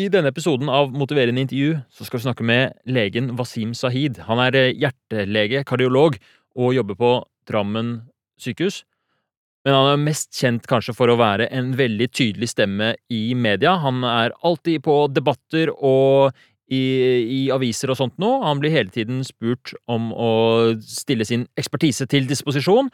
I denne episoden av Motiverende intervju så skal vi snakke med legen Wasim Sahid. Han er eh, hjertelege, kardiolog, og jobber på Drammen sykehus. Men han er mest kjent kanskje for å være en veldig tydelig stemme i media. Han er alltid på debatter og i, i aviser og sånt nå. Han blir hele tiden spurt om å stille sin ekspertise til disposisjon,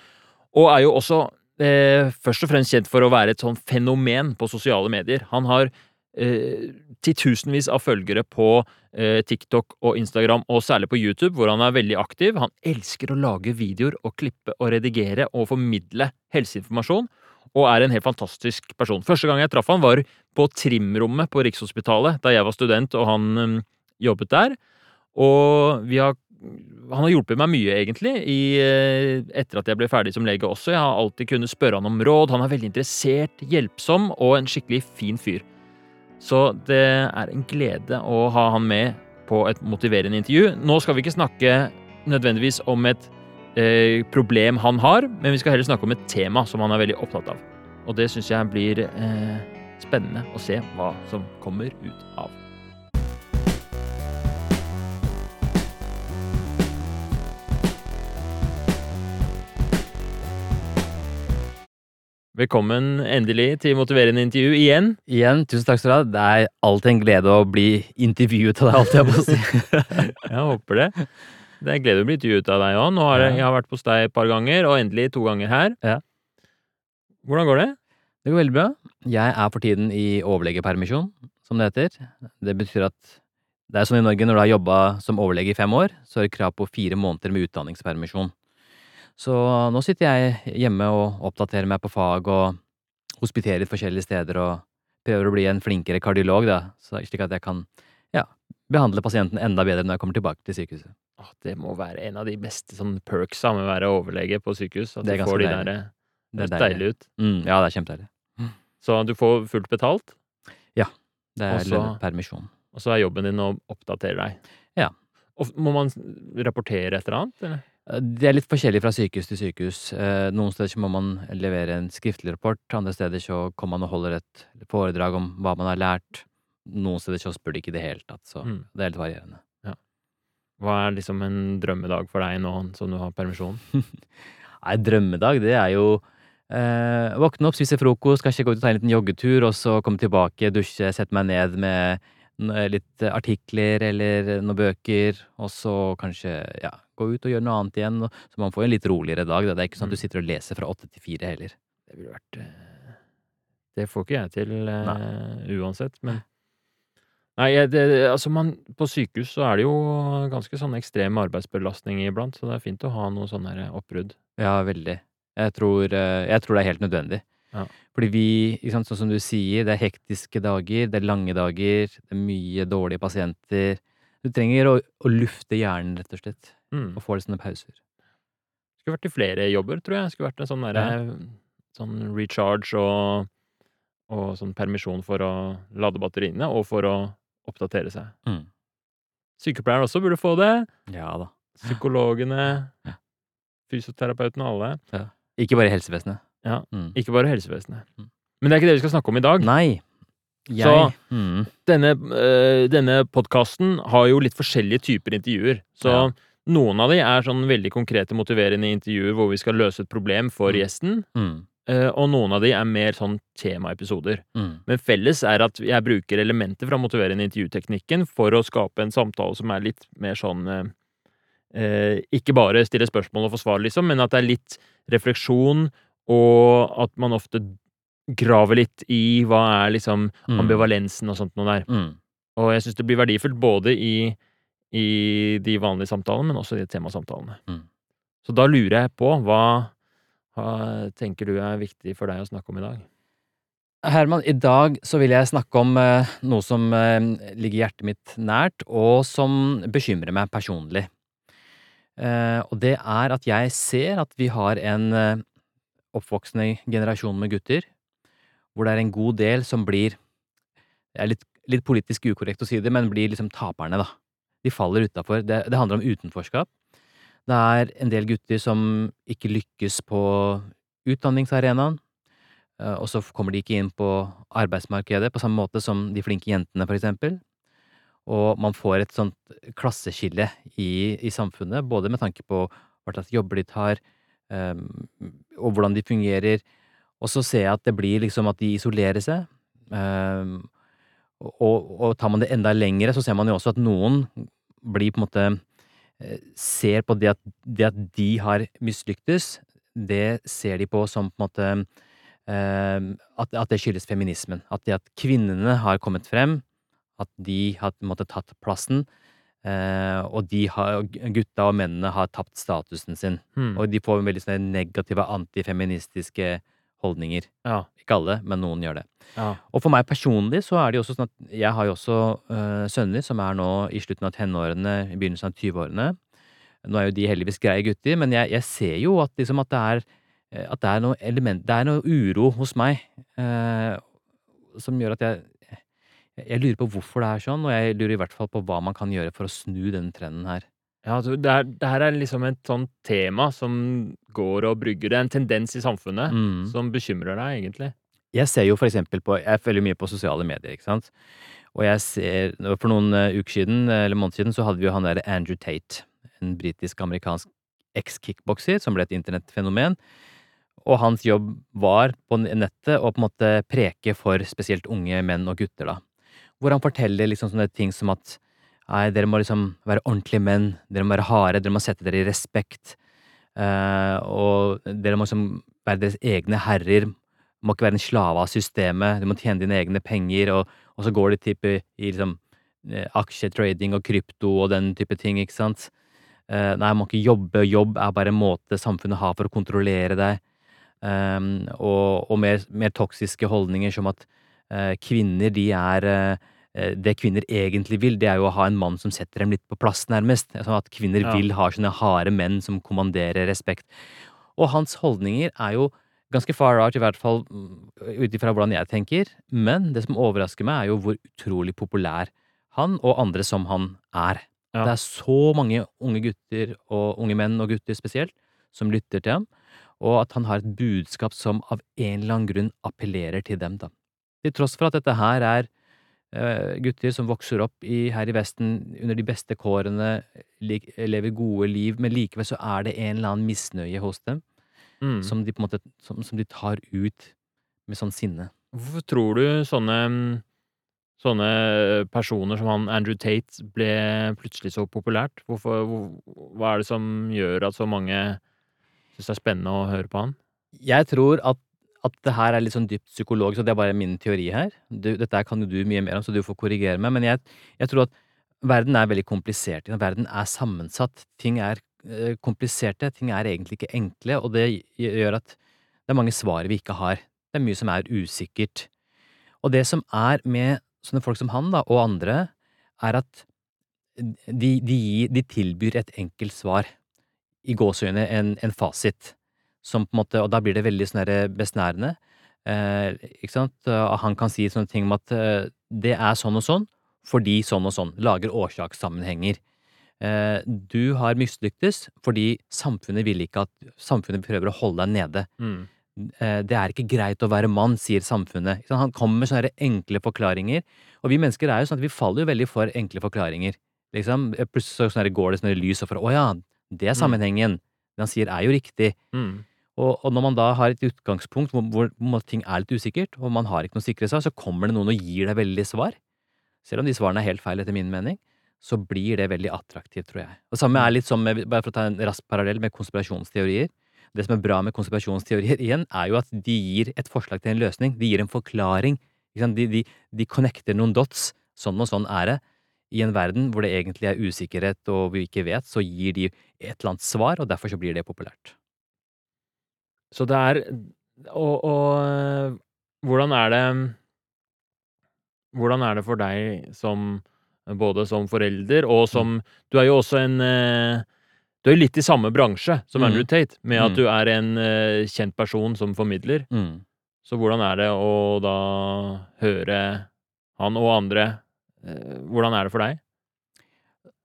og er jo også eh, først og fremst kjent for å være et sånn fenomen på sosiale medier. Han har eh, titusenvis av følgere på eh, TikTok og Instagram, og særlig på YouTube, hvor han er veldig aktiv. Han elsker å lage videoer og klippe og redigere og formidle helseinformasjon, og er en helt fantastisk person. Første gang jeg traff han, var på trimrommet på Rikshospitalet da jeg var student og han um, jobbet der. Og vi har han har hjulpet meg mye, egentlig, i, eh, etter at jeg ble ferdig som lege også. Jeg har alltid kunnet spørre han om råd. Han er veldig interessert, hjelpsom og en skikkelig fin fyr. Så det er en glede å ha han med på et motiverende intervju. Nå skal vi ikke snakke nødvendigvis om et eh, problem han har, men vi skal heller snakke om et tema som han er veldig opptatt av. Og det syns jeg blir eh, spennende å se hva som kommer ut av. Velkommen endelig til motiverende intervju igjen. Igjen, tusen takk skal du ha. Det er alltid en glede å bli intervjuet av deg, alt jeg må si. jeg håper det. Det er en glede å bli intervjuet av deg òg. Ja. jeg, jeg har vært hos deg et par ganger, og endelig to ganger her. Ja. Hvordan går det? Det går veldig bra. Jeg er for tiden i overlegepermisjon, som det heter. Det betyr at det er sånn i Norge når du har jobba som overlege i fem år, så har du krav på fire måneder med utdanningspermisjon. Så nå sitter jeg hjemme og oppdaterer meg på fag og hospiterer litt forskjellige steder og prøver å bli en flinkere kardiolog, da, slik at jeg kan ja, behandle pasienten enda bedre når jeg kommer tilbake til sykehuset. Åh, det må være en av de beste sånn perksa med å være overlege på sykehus. At Det er du får de deilig. der Det er høres deilig ut. Mm, ja, det er kjempedeilig. Så du får fullt betalt, Ja. Det er Også- permisjon. og så er jobben din å oppdatere deg. Ja. Og må man rapportere et eller annet? Eller? Eh, Det er litt forskjellig fra sykehus til sykehus. Eh, Noen steder så må man levere en skriftlig rapport, andre steder så kommer man og holder et foredrag om hva man har lært. Noen steder så spør de ikke i det hele tatt, så Mm. det er litt varierende. Hva er liksom en drømmedag for deg nå som du har permisjon? Nei, drømmedag, det er jo eh, Våkne opp, spise frokost, kanskje gå ut og ta en liten joggetur, og så komme tilbake, dusje, sette meg ned med litt artikler eller noen bøker, og så kanskje ja, gå ut og gjøre noe annet igjen. Så man får en litt roligere dag. Da. Det er ikke sånn at du sitter og leser fra åtte til fire heller. Det ville vært eh, Det får ikke jeg til eh, uansett, men Nei, det, altså man, på sykehus så er det jo ganske sånn ekstrem arbeidsbelastning iblant, så det er fint å ha noe sånn her oppbrudd. Ja, veldig. Jeg tror, eh, jeg tror det er helt nødvendig. Ja. Fordi vi, sant, sånn som du sier, det er hektiske dager, det er lange dager, det er mye dårlige pasienter. Du trenger å, å lufte hjernen, rett og slett, Mm. og få litt sånne pauser. Skulle vært i flere jobber, tror jeg. Skulle vært en sånn derre sånn recharge og, og sånn permisjon for å lade batteriene, og for å oppdatere seg. Mm. Sykepleieren også burde få det. Ja da. Psykologene, Ja. fysioterapeutene, alle. Ikke bare helsevesenet. Ja. Mm. Ikke bare helsevesenet. Mm. Men det er ikke det vi skal snakke om i dag. Nei. Jeg Så- mm. Denne, øh, denne podkasten har jo litt forskjellige typer intervjuer. Så Ja. noen av de er sånn veldig konkrete, motiverende intervjuer hvor vi skal løse et problem for Mm. gjesten. Mm. øh, Og noen av de er mer sånn temaepisoder. Mm. Men felles er at jeg bruker elementer fra motiverende intervjuteknikken for å skape en samtale som er litt mer sånn eh, Ikke bare stille spørsmål og få svar, liksom, men at det er litt refleksjon, og at man ofte graver litt i hva er liksom Mm. ambivalensen og sånt noe der. Mm. Og jeg syns det blir verdifullt både i, i de vanlige samtalene, men også i de temasamtalene. Mm. Så da lurer jeg på hva, hva tenker du er viktig for deg å snakke om i dag? Herman, i dag så vil jeg snakke om eh, noe som eh, ligger hjertet mitt nært, og som bekymrer meg personlig. Eh, og det er at jeg ser at vi har en eh, oppvoksende generasjon med gutter, hvor det er en god del som blir Det er litt, litt politisk ukorrekt å si det, men blir liksom taperne, da. De faller utafor. Det, det handler om utenforskap. Det er en del gutter som ikke lykkes på utdanningsarenaen. eh, og så kommer de ikke inn på arbeidsmarkedet på samme måte som de flinke jentene, for eksempel. Og man får et sånt klasseskille i, i samfunnet, både med tanke på hva slags jobber de tar, og hvordan de fungerer. Og så ser jeg at det blir liksom at de isolerer seg. Um, og, og, tar man det enda lengre, så ser man jo også at noen blir på en måte eh, Ser på det at, det at de har mislyktes, det ser de på som på en måte um, at, at, det skyldes feminismen. At det at kvinnene har kommet frem, at de har måttet tatt plassen. Eh, og de har, gutta og mennene har tapt statusen sin. Hmm. Og de får veldig sånne negative antifeministiske holdninger. Ja. Ikke alle, men noen gjør det. Ja. Og for meg personlig så er det jo også sånn at jeg har jo også øh, sønner som er nå i slutten av tenårene, i begynnelsen av 20-årene. Nå er jo de heldigvis greie gutter, men jeg, jeg ser jo at, liksom, at det er at det er noe element Det er noe uro hos meg øh, som gjør at jeg jeg lurer på hvorfor det er sånn, og jeg lurer i hvert fall på hva man kan gjøre for å snu denne trenden her. Ja, altså, det, er, det her er liksom et sånt tema som går og brygger. Det er en tendens i samfunnet Mm. som bekymrer deg, egentlig. Jeg ser jo for eksempel på Jeg følger mye på sosiale medier, ikke sant. Og jeg ser For noen eh, uker siden, eller måneder siden, så hadde vi jo han derre Andrew Tate. En britisk-amerikansk eks-kickbokser som ble et internettfenomen. Og hans jobb var på nettet å på en måte preke for spesielt unge menn og gutter, da. Hvor han forteller liksom sånne ting som at nei, dere må liksom være ordentlige menn, dere må være harde, dere må sette dere i respekt. uh, og dere må liksom være deres egne herrer. Må ikke være en slave av systemet. Du må tjene dine egne penger. Og, og så går det type i liksom eh, aksjetrading og krypto og den type ting, ikke sant. Uh, nei, må ikke jobbe. Jobb er bare en måte samfunnet har for å kontrollere deg. Um, og og mer, mer toksiske holdninger som at kvinner, de er eh, Det kvinner egentlig vil, det er jo å ha en mann som setter dem litt på plass, nærmest. Sånn at kvinner Ja. vil ha sånne harde menn som kommanderer respekt. Og hans holdninger er jo ganske far out, i hvert fall mm, ut ifra hvordan jeg tenker. Men det som overrasker meg, er jo hvor utrolig populær han og andre som han er. Ja. Det er så mange unge gutter, og unge menn og gutter spesielt, som lytter til ham. Og at han har et budskap som av en eller annen grunn appellerer til dem, da. Til tross for at dette her er eh, gutter som vokser opp i, her i Vesten under de beste kårene, lever gode liv, men likevel så er det en eller annen misnøye hos dem Mm. som de på en måte som, som de tar ut med sånn sinne. Hvorfor tror du sånne Sånne personer som han Andrew Tate ble plutselig så populært? Hvorfor, hvor, hva er det som gjør at så mange syns det er spennende å høre på han? Jeg tror at, at det her er litt sånn dypt psykologisk, og det er bare min teori her. Du, dette kan jo du mye mer om, så du får korrigere meg, men jeg, jeg tror at verden er veldig komplisert. Verden er sammensatt. Ting er eh, kompliserte. Ting er egentlig ikke enkle, og det gjør at det er mange svar vi ikke har. Det er mye som er usikkert. Og det som er med sånne folk som han, da, og andre, er at de, de, de tilbyr et enkelt svar. I gåseøyne en, en fasit. Som på en måte, og da blir det veldig sånn besnærende. Eh, ikke sant? Og han kan si sånne ting om at eh, det er sånn og sånn, fordi sånn og sånn. Lager årsakssammenhenger. Eh, du har mislyktes fordi samfunnet vil ikke at Samfunnet prøver å holde deg nede. Mm. Eh, det er ikke greit å være mann, sier samfunnet. Han kommer med sånne enkle forklaringer. Og vi mennesker er jo sånn at vi faller jo veldig for enkle forklaringer. Liksom, Plutselig så sånn går det sånn her lys, og for å ja, det er sammenhengen. Det han sier er jo riktig. Mm. Og, og når man da har et utgangspunkt hvor, hvor, ting er litt usikkert, og man har ikke noe sikre seg, så kommer det noen og gir deg veldig svar. Selv om de svarene er helt feil, etter min mening, så blir det veldig attraktivt, tror jeg. Det samme er litt som, med, bare for å ta en rask parallell med konspirasjonsteorier. Det som er bra med konspirasjonsteorier, igjen, er jo at de gir et forslag til en løsning. De gir en forklaring. De, de, de connecter noen dots. Sånn og sånn er det. I en verden hvor det egentlig er usikkerhet og vi ikke vet, så gir de et eller annet svar, og derfor så blir det populært. Så det er Og, og hvordan er det Hvordan er det for deg som Både som forelder og som Du er jo også en øh, Du er jo litt i samme bransje som Mm. Andrew Tate, med at Mm. du er en øh, kjent person som formidler. Mm. Så hvordan er det å da høre han og andre øh, Hvordan er det for deg?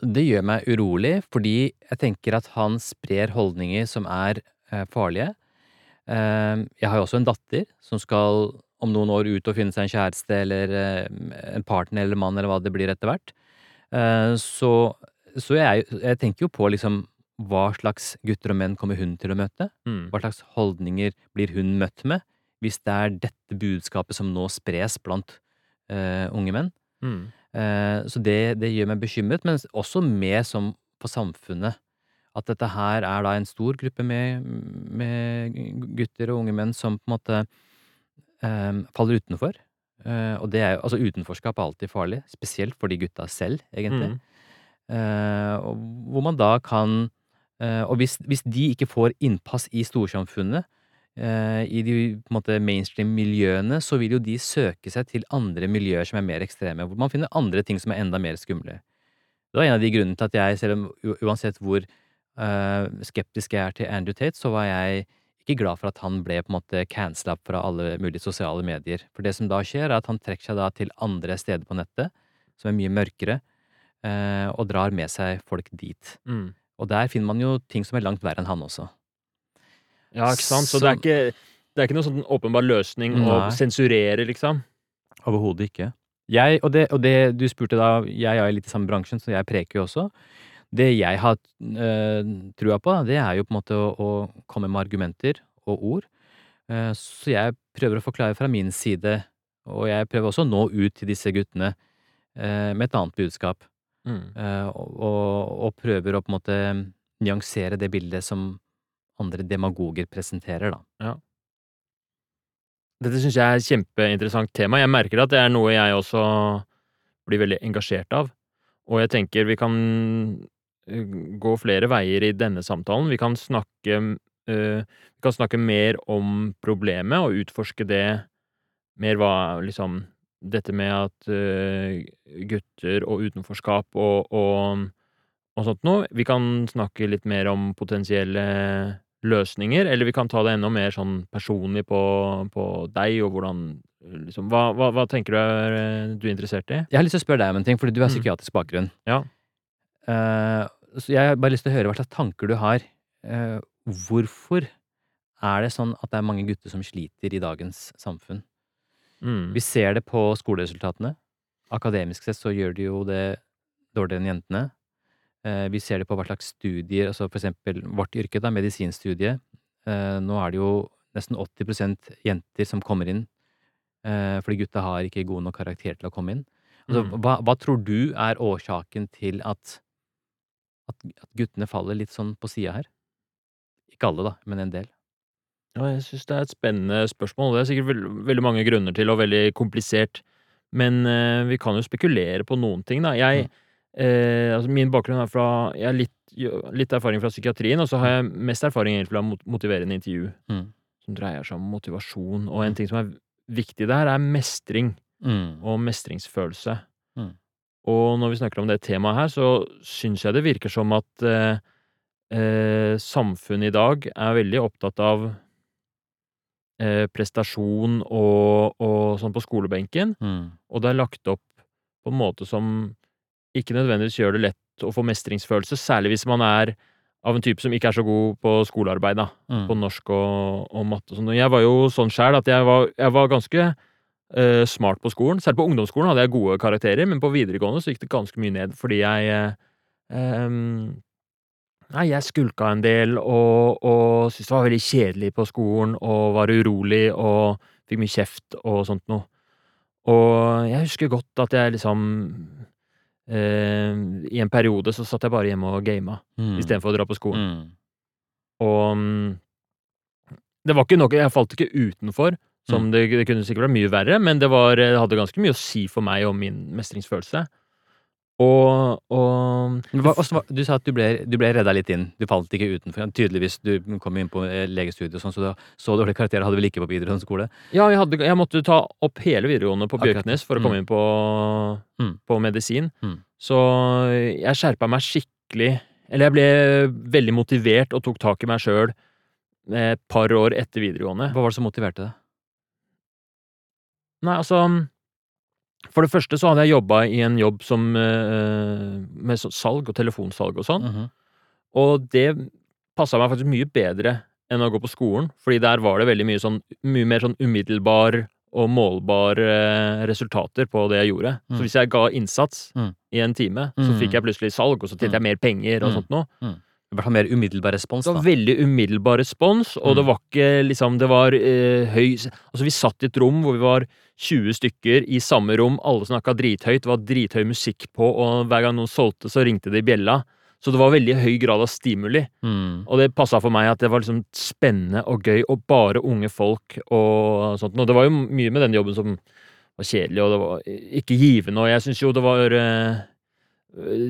Det gjør meg urolig, fordi jeg tenker at han sprer holdninger som er eh, farlige. Eh, jeg har jo også en datter som skal om noen år ut og finne seg en kjæreste eller eh, en partner eller mann eller hva det blir etter hvert. Eh, så så jeg, jeg tenker jo på liksom hva slags gutter og menn kommer hun til å møte? Mm. Hva slags holdninger blir hun møtt med, hvis det er dette budskapet som nå spres blant uh, unge menn? Mm. Uh, så det, det gjør meg bekymret, men også med som på samfunnet. At dette her er da en stor gruppe med, med gutter og unge menn som på en måte um, faller utenfor. Uh, og det er jo, altså utenforskap er alltid farlig, spesielt for de gutta selv, egentlig. Mm. Uh, hvor man da kan uh, Og hvis, hvis de ikke får innpass i storsamfunnet, i de måte mainstream-miljøene, så vil jo de søke seg til andre miljøer som er mer ekstreme, hvor man finner andre ting som er enda mer skumle. Det var en av de grunnene til at jeg, selv om uansett hvor skeptisk jeg er til Andrew Tate, så var jeg ikke glad for at han ble på en måte cancela fra alle mulige sosiale medier. For det som da skjer, er at han trekker seg da til andre steder på nettet, som er mye mørkere, eh, og drar med seg folk dit. Mm. Og der finner man jo ting som er langt verre enn han også. Ja, ikke sant? Så det er ikke, det er ikke noen sånn åpenbar løsning å sensurere, liksom. Overhodet ikke. Jeg, og, det, og det du spurte da, jeg er litt i samme bransjen, så jeg preker jo også. Det jeg har øh, trua på, det er jo på en måte å, å komme med argumenter og ord. Eh, så jeg prøver å forklare fra min side, og jeg prøver også å nå ut til disse guttene eh, med et annet budskap. Mm. Eh, og, og, og prøver å på en måte nyansere det bildet som andre demagoger presenterer, da. Dette syns jeg er et kjempeinteressant tema. Jeg merker at det er noe jeg også blir veldig engasjert av. Og jeg tenker vi kan eh, gå flere veier i denne samtalen. Vi kan snakke uh, Vi kan snakke mer om problemet og utforske det mer hva liksom Dette med at uh, gutter og utenforskap og, og, og sånt noe. Vi kan snakke litt mer om potensielle løsninger, eller vi kan ta det enda mer sånn personlig på, på deg, og hvordan liksom, hva, hva, hva tenker du er eh, du er interessert i? Jeg har lyst til å spørre deg om en ting, fordi du har Mm. psykiatrisk bakgrunn. Ja. Eh, så jeg har bare lyst til å høre hva slags tanker du har. Eh, hvorfor er det sånn at det er mange gutter som sliter i dagens samfunn? Mm. Vi ser det på skoleresultatene. Akademisk sett så gjør de jo det dårligere enn jentene. Eh, vi ser det på hva slags studier, altså for eksempel vårt yrke, da, medisinstudiet. Nå er det jo nesten 80% jenter som kommer inn, fordi gutta har ikke god nok karakter til å komme inn. Altså, Mm. hva, hva tror du er årsaken til at, at, at guttene faller litt sånn på sida her? Ikke alle, da, men en del. Ja, jeg syns det er et spennende spørsmål. Det er sikkert veld, veldig mange grunner til, og veldig komplisert. Men eh, vi kan jo spekulere på noen ting, da. Jeg, eh, altså min bakgrunn er fra Jeg har litt, litt erfaring fra psykiatrien, og så har jeg mest erfaring egentlig fra mot- motiverende intervju, Mm. som dreier seg om motivasjon. Og en ting som er viktig der, er mestring Mm. og mestringsfølelse. Og når vi snakker om det temaet her, så syns jeg det virker som at eh, eh, samfunnet i dag er veldig opptatt av eh, prestasjon og, og sånn på skolebenken, Mm. og det er lagt opp på en måte som ikke nødvendigvis gjør det lett å få mestringsfølelse, særlig hvis man er av en type som ikke er så god på skolearbeid, da Mm. på norsk og, og matte og sånn. Jeg var jo sånn sjæl at jeg var, jeg var ganske eh, smart på skolen. Selv på ungdomsskolen hadde jeg gode karakterer, men på videregående så gikk det ganske mye ned fordi jeg eh, Nei, jeg skulka en del og, og syntes det var veldig kjedelig på skolen og var urolig og fikk mye kjeft og sånt noe. Og jeg husker godt at jeg liksom eh, I en periode så satt jeg bare hjemme og gama Mm. istedenfor å dra på skolen. Mm. Og mm, det var ikke noe Jeg falt ikke utenfor, som det, det kunne sikkert vært mye verre, men det, var, det hadde ganske mye å si for meg om min mestringsfølelse. Og, og hva- også, Du sa at du ble, du ble redda litt inn. Du falt ikke utenfor. Tydeligvis, du kom inn på eh, legestudiet og sånn, så du så dårlige karakterer hadde vel ikke på videregående skole? Ja, jeg, hadde, jeg måtte ta opp hele videregående på Bjørknes for å Mm. komme inn på, Mm. på medisin. Mm. Så jeg skjerpa meg skikkelig. Eller jeg ble veldig motivert og tok tak i meg sjøl et par år etter videregående. Hva var det som motiverte deg? Nei, altså For det første så hadde jeg jobba i en jobb som eh, med salg og telefonsalg og sånn. Mhm. Og det passa meg faktisk mye bedre enn å gå på skolen, fordi der var det veldig mye sånn mye mer sånn umiddelbar og målbare eh, resultater på det jeg gjorde. Mm. Så hvis jeg ga innsats Mm. i en time, så Mm. fikk jeg plutselig salg, og så tjente jeg mer penger og Mm. sånt noe. I hvert fall mer umiddelbar respons, da. Det var veldig umiddelbar respons, og det Mm. var ikke liksom Det var eh, høy Altså, vi satt i et rom hvor vi var 20 stykker i samme rom, alle snakka drithøyt, det var drithøy musikk på, og hver gang noen solgte, så ringte det i bjella. Så det var veldig høy grad av stimuli, Mm. og det passa for meg at det var liksom spennende og gøy, og bare unge folk og sånt. Og det var jo mye med den jobben som var kjedelig, og det var ikke givende, og jeg syns jo det var eh,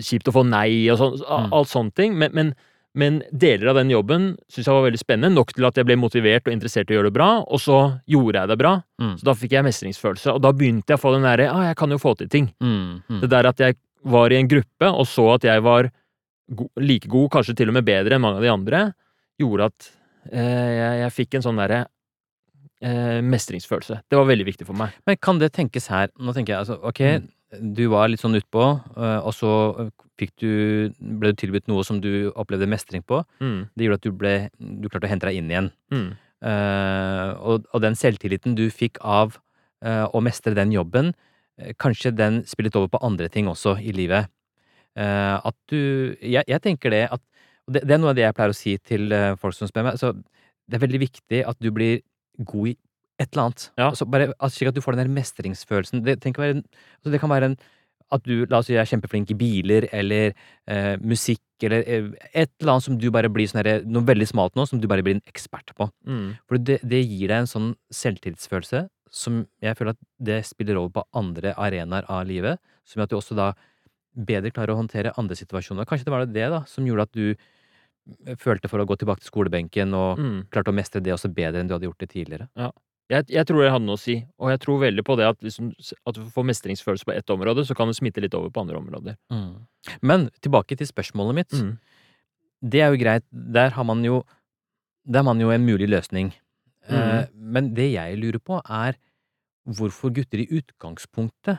kjipt å få nei og sånn, Mm. alt sånne ting, men, men men deler av den jobben syntes jeg var veldig spennende, nok til at jeg ble motivert og interessert i å gjøre det bra, og så gjorde jeg det bra. Mm. Så da fikk jeg mestringsfølelse, og da begynte jeg å få den derre ah, jeg kan jo få til ting. Mm. Mm. Det der at jeg var i en gruppe og så at jeg var go like god, kanskje til og med bedre enn mange av de andre, gjorde at eh, jeg, jeg fikk en sånn derre eh, mestringsfølelse. Det var veldig viktig for meg. Men kan det tenkes her Nå tenker jeg altså, ok, Mm. Du var litt sånn utpå, øh, og så fikk du ble du tilbudt noe som du opplevde mestring på. Mm. Det gjorde at du ble Du klarte å hente deg inn igjen. Mm. Uh, og, og den selvtilliten du fikk av uh, å mestre den jobben, uh, kanskje den spillet over på andre ting også i livet. Eh, at du jeg, jeg tenker det at det, det er noe av det jeg pleier å si til eh, folk som spør meg. Så det er veldig viktig at du blir god i et eller annet. Ja. Altså bare, at, slik at du får den der mestringsfølelsen. Det, en, altså det kan være en at du la oss si, er kjempeflink i biler eller eh, musikk eller eh, et eller annet som du bare blir sånn noe veldig smalt nå, som du bare blir en ekspert på. Mm. For det, det gir deg en sånn selvtillitsfølelse som jeg føler at det spiller over på andre arenaer av livet, som gjør at du også da bedre klarer å håndtere andre situasjoner. Kanskje det var det da som gjorde at du eh, følte for å gå tilbake til skolebenken og Mm. klarte å mestre det også bedre enn du hadde gjort det tidligere. Jeg, jeg tror det hadde noe å si, og jeg tror veldig på det at, liksom, at du får mestringsfølelse på ett område, så kan det smitte litt over på andre områder. Men tilbake til spørsmålet mitt. Mm. Det er jo greit, der har man jo Der har man jo en mulig løsning. Eh, men det jeg lurer på, er hvorfor gutter i utgangspunktet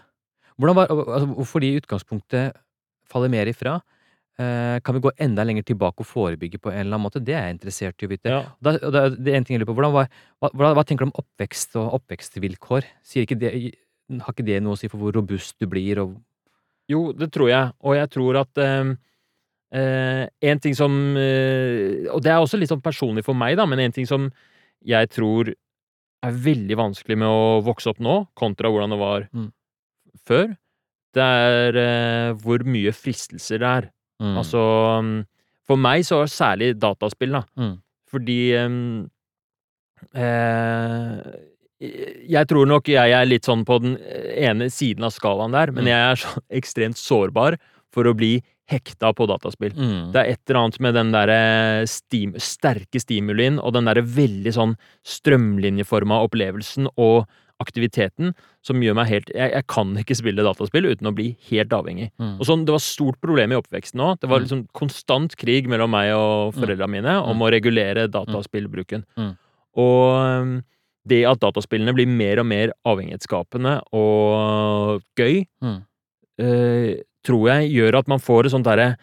hvordan var, altså, Hvorfor de i utgangspunktet faller mer ifra? Eh, kan vi gå enda lenger tilbake og forebygge på en eller annen måte? Det er jeg interessert i å vite. Ja. Da, da, det er en ting jeg lurer på. Hvordan var, hva, hva, tenker du om oppvekst og oppvekstvilkår? Ikke det, har ikke det noe å si for hvor robust du blir? Og, Jo, det tror jeg, og jeg tror at eh, eh, En ting som eh, Og det er også litt sånn personlig for meg, da, men en ting som jeg tror er veldig vanskelig med å vokse opp nå, kontra hvordan det var Mm. før, det er eh, hvor mye fristelser det er. Mm. Altså mm, For meg så er det særlig dataspill, da. Mm. Fordi mm, eh, Jeg tror nok jeg er litt sånn på den ene siden av skalaen der, men Mm. jeg er så ekstremt sårbar for å bli hekta på dataspill. Mm. Det er et eller annet med den derre stim, sterke stimulien og den derre veldig sånn strømlinjeforma opplevelsen og aktiviteten som gjør meg helt jeg, jeg kan ikke spille dataspill uten å bli helt avhengig. Mm. Og sånn, Det var stort problem i oppveksten òg. Det var Mm. liksom konstant krig mellom meg og foreldrene mine om å regulere dataspillbruken. Mm. Og um, det at dataspillene blir mer og mer avhengighetsskapende og gøy, Mm. eh, tror jeg gjør at man får et sånt derre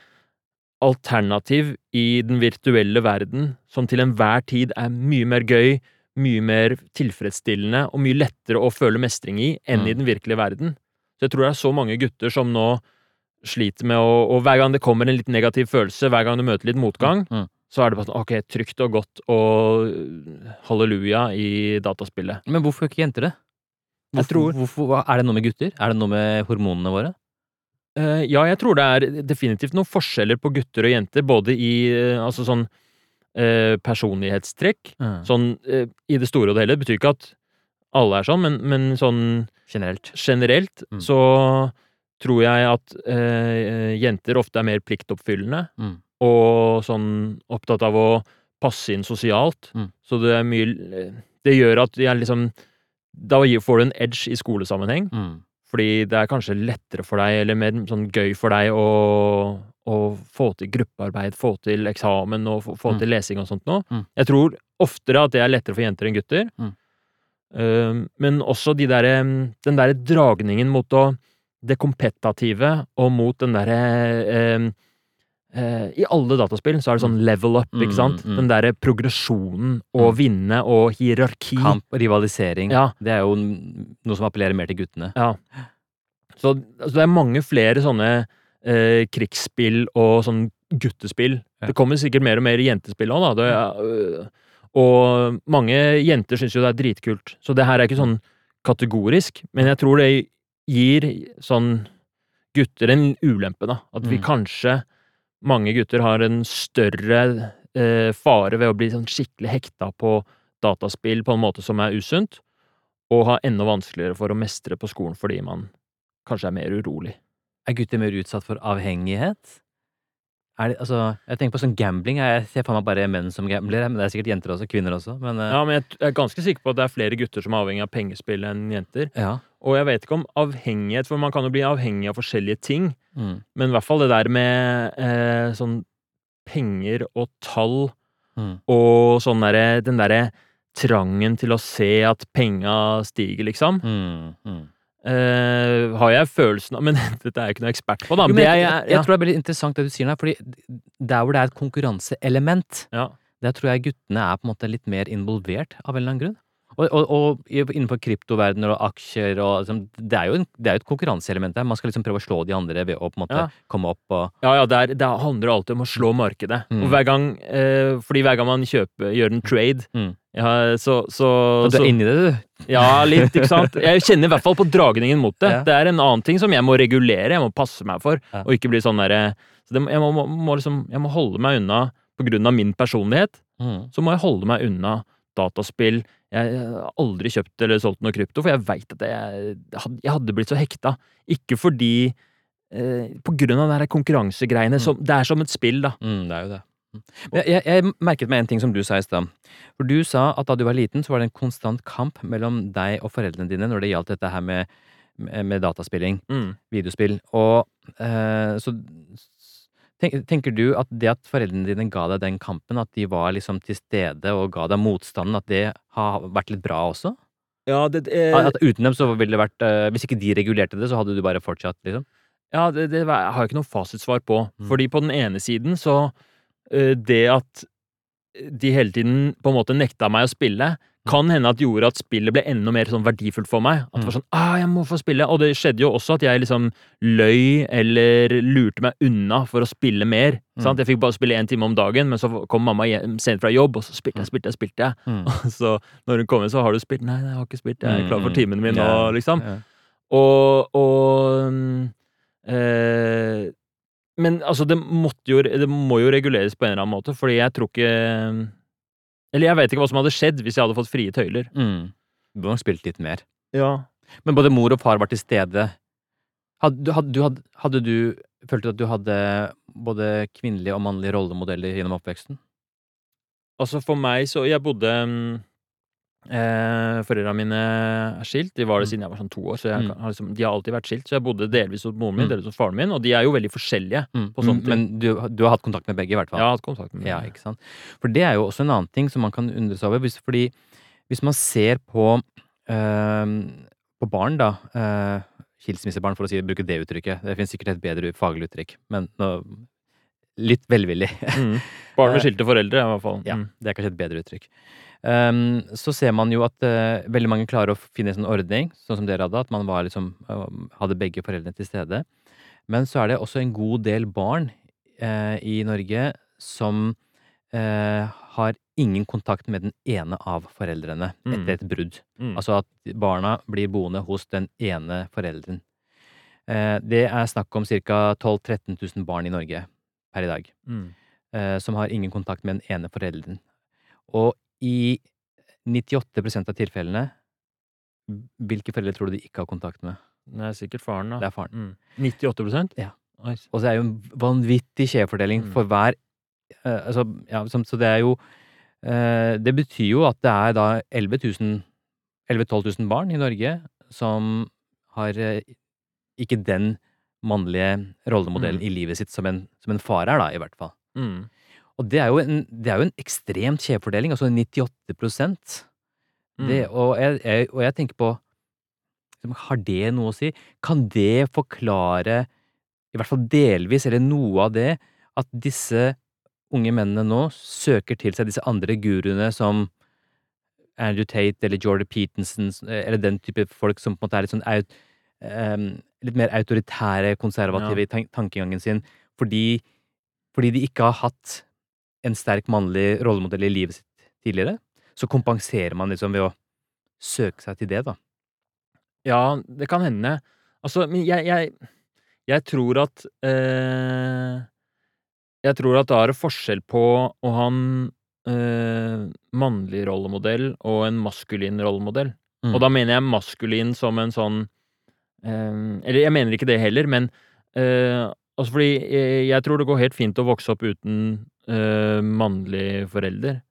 alternativ i den virtuelle verden som til enhver tid er mye mer gøy, mye mer tilfredsstillende og mye lettere å føle mestring i enn i Mm. den virkelige verden. Så jeg tror det er så mange gutter som nå sliter med å Og hver gang det kommer en litt negativ følelse, hver gang du møter litt motgang, Mm. så er det bare sånn ok, trygt og godt og halleluja i dataspillet. Men hvorfor gjør ikke jenter det? Hvorfor, tror- hvorfor, er det noe med gutter? Er det noe med hormonene våre? Uh, ja, jeg tror det er definitivt noen forskjeller på gutter og jenter, både i uh, altså sånn eh, personlighetstrekk. Sånn eh, i det store og det hele. Det betyr ikke at alle er sånn, men, men sånn Generelt. generelt Mm. så tror jeg at eh, jenter ofte er mer pliktoppfyllende Mm. og sånn opptatt av å passe inn sosialt. Mm. Så det er mye Det gjør at jeg liksom Da får du en edge i skolesammenheng. Mm. Fordi det er kanskje lettere for deg, eller mer sånn gøy for deg, å, å få til gruppearbeid, få til eksamen og få, få Mm. til lesing og sånt noe. Mm. Jeg tror oftere at det er lettere for jenter enn gutter. Mm. Uh, men også de der, den derre dragningen mot å det kompetative og mot den derre uh, I alle dataspill så er det sånn level up, Mm, ikke sant? mm. Den derre progresjonen og Mm. vinne og hierarki. Kamp og rivalisering. Ja. Det er jo noe som appellerer mer til guttene. Ja. Så altså, det er mange flere sånne eh, krigsspill og sånn guttespill. Ja. Det kommer sikkert mer og mer jentespill òg, da. Det øh, og mange jenter syns jo det er dritkult. Så det her er ikke sånn kategorisk, men jeg tror det gir sånn gutter en ulempe, da. At vi Mm. kanskje Mange gutter har en større eh, fare ved å bli sånn skikkelig hekta på dataspill på en måte som er usunt, og ha enda vanskeligere for å mestre på skolen fordi man kanskje er mer urolig. Er gutter mer utsatt for avhengighet? Det, altså, jeg tenker på sånn gambling. Jeg ser for meg bare menn som gambler, men det er sikkert jenter også. Kvinner også. Men eh, Ja, men jeg jeg er ganske sikker på at det er flere gutter som er avhengig av pengespill enn jenter. ja. Og jeg vet ikke om avhengighet, for man kan jo bli avhengig av forskjellige ting, Mm. men i hvert fall det der med eh, sånn penger og tall Mm. og sånn derre Den derre trangen til å se at penga stiger, liksom. Mm. Eh, har jeg følelsen av Men dette er jeg ikke noe ekspert på, da. Jo, Men jeg, jeg, jeg, jeg, tror det er veldig interessant det du sier der, fordi der hvor det er et konkurranseelement, Ja. der tror jeg guttene er på en måte litt mer involvert av en eller annen grunn. Og, og, og innenfor kryptoverdener og aksjer og liksom, det, er en, det er jo et konkurranseelement der. Man skal liksom prøve å slå de andre ved å på en måte Ja. komme opp og Ja, ja, det, er, det handler alltid om å slå markedet. Mm. Og hver gang, eh, fordi hver gang man kjøper, gjør en trade, Mm. ja, så, så, Og du er inni det, du. Ja, litt, ikke sant? Jeg kjenner i hvert fall på dragningen mot det. Ja. Det er en annen ting som jeg må regulere, jeg må passe meg for, og ikke bli sånn derre så det, jeg, må, må liksom, jeg må holde meg unna, på grunn av min personlighet, Mm. så må jeg holde meg unna dataspill. Jeg har aldri kjøpt eller solgt noe krypto, for jeg veit at jeg, jeg hadde blitt så hekta. Ikke fordi eh, På grunn av de konkurransegreiene. Mm. Som, det er som et spill, da. Mm, det er jo det. Mm. Men jeg, jeg merket meg en ting som du sa i stad. For du sa at da du var liten, så var det en konstant kamp mellom deg og foreldrene dine når det gjaldt dette her med, med dataspilling, Mm. videospill. Og eh, så tenker du at det at foreldrene dine ga deg den kampen, at de var liksom til stede og ga deg motstanden, at det har vært litt bra også? Ja, det, eh, At uten dem så ville det vært eh, Hvis ikke de regulerte det, så hadde du bare fortsatt, liksom? Ja, det, det har jeg ikke noe fasitsvar på. Mm. Fordi på den ene siden så eh, Det at de hele tiden på en måte nekta meg å spille, kan hende at gjorde at spillet ble enda mer sånn verdifullt for meg. At det var sånn ah, jeg må få spille. Og det skjedde jo også at jeg liksom løy eller lurte meg unna for å spille mer. Mm. Jeg fikk bare spille én time om dagen, men så kom mamma hjem sent fra jobb, og så spilte jeg, spilte jeg, spilte jeg. Mm. Så når hun kom inn, så har du spilt? Nei, jeg har ikke spilt. Jeg er klar for Mm. timen min nå, liksom. Yeah. Og, og mm, eh, Men altså, det, jo, det må jo reguleres på en eller annen måte, fordi jeg tror ikke Eller jeg vet ikke hva som hadde skjedd hvis jeg hadde fått frie tøyler. Mm. Du burde nok spilt litt mer. Ja. Men både mor og far var til stede. Hadde, du- hadde, du, hadde, hadde du Følte du at du hadde både kvinnelige og mannlige rollemodeller gjennom oppveksten? Altså, for meg så Jeg bodde mm, eh, Foreldrene mine er skilt. De var det Mm. siden jeg var sånn to år, så jeg, Mm. har liksom, de har alltid vært skilt. Så jeg bodde delvis hos moren min, Mm. delvis hos faren min, og de er jo veldig forskjellige. Mm. På sånt ting. Men du, du har hatt kontakt med begge, i hvert fall? Jeg har hatt kontakt med Ja, ikke sant? For det er jo også en annen ting som man kan undre seg over. Hvis, fordi hvis man ser på, øh, på barn, da øh, Kilsmissebarn, for å si, bruke det uttrykket. Det finnes sikkert et bedre faglig uttrykk, men nå, litt velvillig. Mm. Barn med skilte foreldre, i hvert fall. Ja, Mm. det er kanskje et bedre uttrykk. Ehm, så ser man jo at uh, veldig mange klarer å finne en sånn ordning, sånn som dere hadde, at man var liksom, uh, hadde begge foreldrene til stede. Men så er det også en god del barn uh, i Norge som har ingen kontakt med den ene av foreldrene Mm. etter et brudd. Mm. Altså at barna blir boende hos den ene forelderen. Det er snakk om ca. 12 000-13 000 barn i Norge per i dag Mm. som har ingen kontakt med den ene forelderen. Og i 98% av tilfellene Hvilke foreldre tror du de ikke har kontakt med? Det er sikkert faren, da. Det er faren. Mm. 98% Ja. Og det er jo en vanvittig skjevfordeling Mm. for hver eh, altså, ja, som, Så det er jo eh, Det betyr jo at det er da 11 000 11 000-12 000 barn i Norge som har eh, ikke den mannlige rollemodellen Mm. i livet sitt som en, som en far er, da, i hvert fall. Mm. Og det er jo en, det er jo en ekstremt skjevfordeling, altså 98 Mm. det, og, jeg, jeg, og jeg tenker på Har det noe å si? Kan det forklare, i hvert fall delvis, eller noe av det, at disse unge mennene nå søker til seg disse andre guruene som Andrew Tate eller Jordan Peterson, eller den type folk som på en måte er litt sånn aut, um, litt mer autoritære, konservative i tankegangen sin, fordi, fordi de ikke har hatt en sterk mannlig rollemodell i livet sitt tidligere. Så kompenserer man liksom ved å søke seg til det, da. Ja, det kan hende. Altså, men jeg, jeg, jeg tror at eh, Jeg tror at da er det forskjell på å ha en eh, mannlig rollemodell og en maskulin rollemodell. Mm. Og da mener jeg maskulin som en sånn eh, Eller jeg mener ikke det heller, men eh, altså fordi jeg, jeg tror det går helt fint å vokse opp uten eh, mannlig forelder.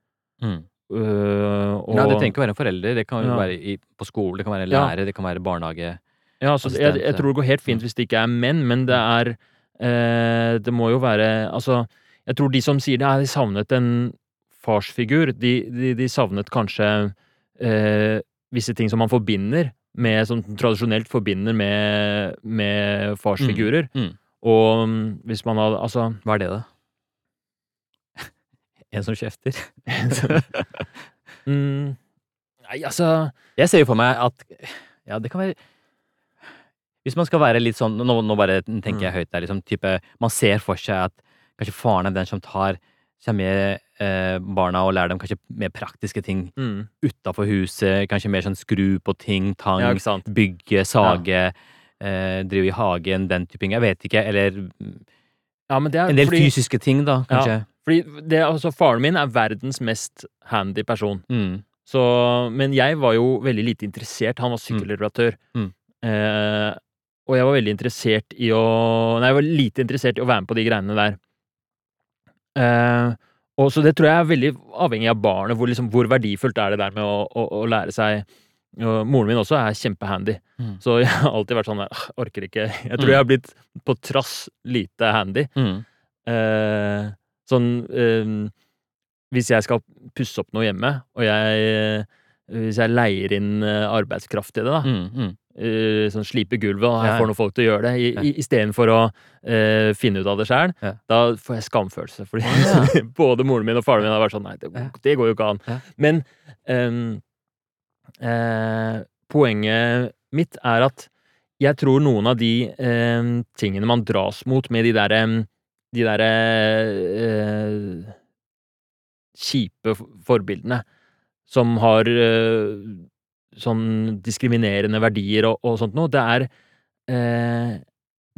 Mm. Uh, og, Ja, det trenger ikke å være en forelder, det kan Ja. være i, på skole, det kan være en Ja. lærer, det kan være barnehage. Ja, altså, jeg, jeg tror det går helt fint Mm. hvis det ikke er menn, men det er eh, Det må jo være Altså, jeg tror de som sier det, er de savnet en farsfigur. De, de, de savnet kanskje eh, visse ting som man forbinder med Som tradisjonelt forbinder med, med farsfigurer. Mm. Og mm, hvis man hadde Altså Hva er det, da? En som kjefter? mm, Nei, altså Jeg ser jo for meg at Ja, det kan være Hvis man skal være litt sånn Nå, nå bare tenker Mm. jeg høyt der, liksom type Man ser for seg at kanskje faren er den som tar seg med eh, barna og lærer dem kanskje mer praktiske ting mm, utafor huset. Kanskje mer sånn skru på ting, tang, Ja, bygge, sage, eh, drive i hagen, den type ting. Jeg vet ikke. Eller Ja, men det er en del fordi, fysiske ting, da, Ja. Fordi det, altså, Faren min er verdens mest handy person. Mm. Så, men jeg var jo veldig lite interessert. Han var sykkelreparatør. Mm. Eh, og jeg var veldig interessert i å Nei, jeg var lite interessert i å være med på de greiene der. Eh, og så det tror jeg er veldig avhengig av barnet. Hvor, liksom, hvor verdifullt er det der med å, å, å lære seg og Moren min også er kjempehandy, Mm. så jeg har alltid vært sånn der, «Ah, Orker ikke. Jeg tror Mm. jeg har blitt på trass lite handy. Mm. Eh, sånn eh, Hvis jeg skal pusse opp noe hjemme, og jeg eh, Hvis jeg leier inn eh, arbeidskraft i det, da. Mm. Mm. eh, sånn slipe gulvet, og jeg Ja. får noen folk til å gjøre det, i- Ja. istedenfor å eh, finne ut av det sjøl. Ja. Da får jeg skamfølelse. Fordi ja. både moren min og faren min har vært sånn Nei, det, det går jo ikke an. Men ehm, eh, poenget mitt er at jeg tror noen av de eh, tingene man dras mot med de derre De derre eh, kjipe forbildene som har eh, sånn diskriminerende verdier og, og sånt noe, det er eh,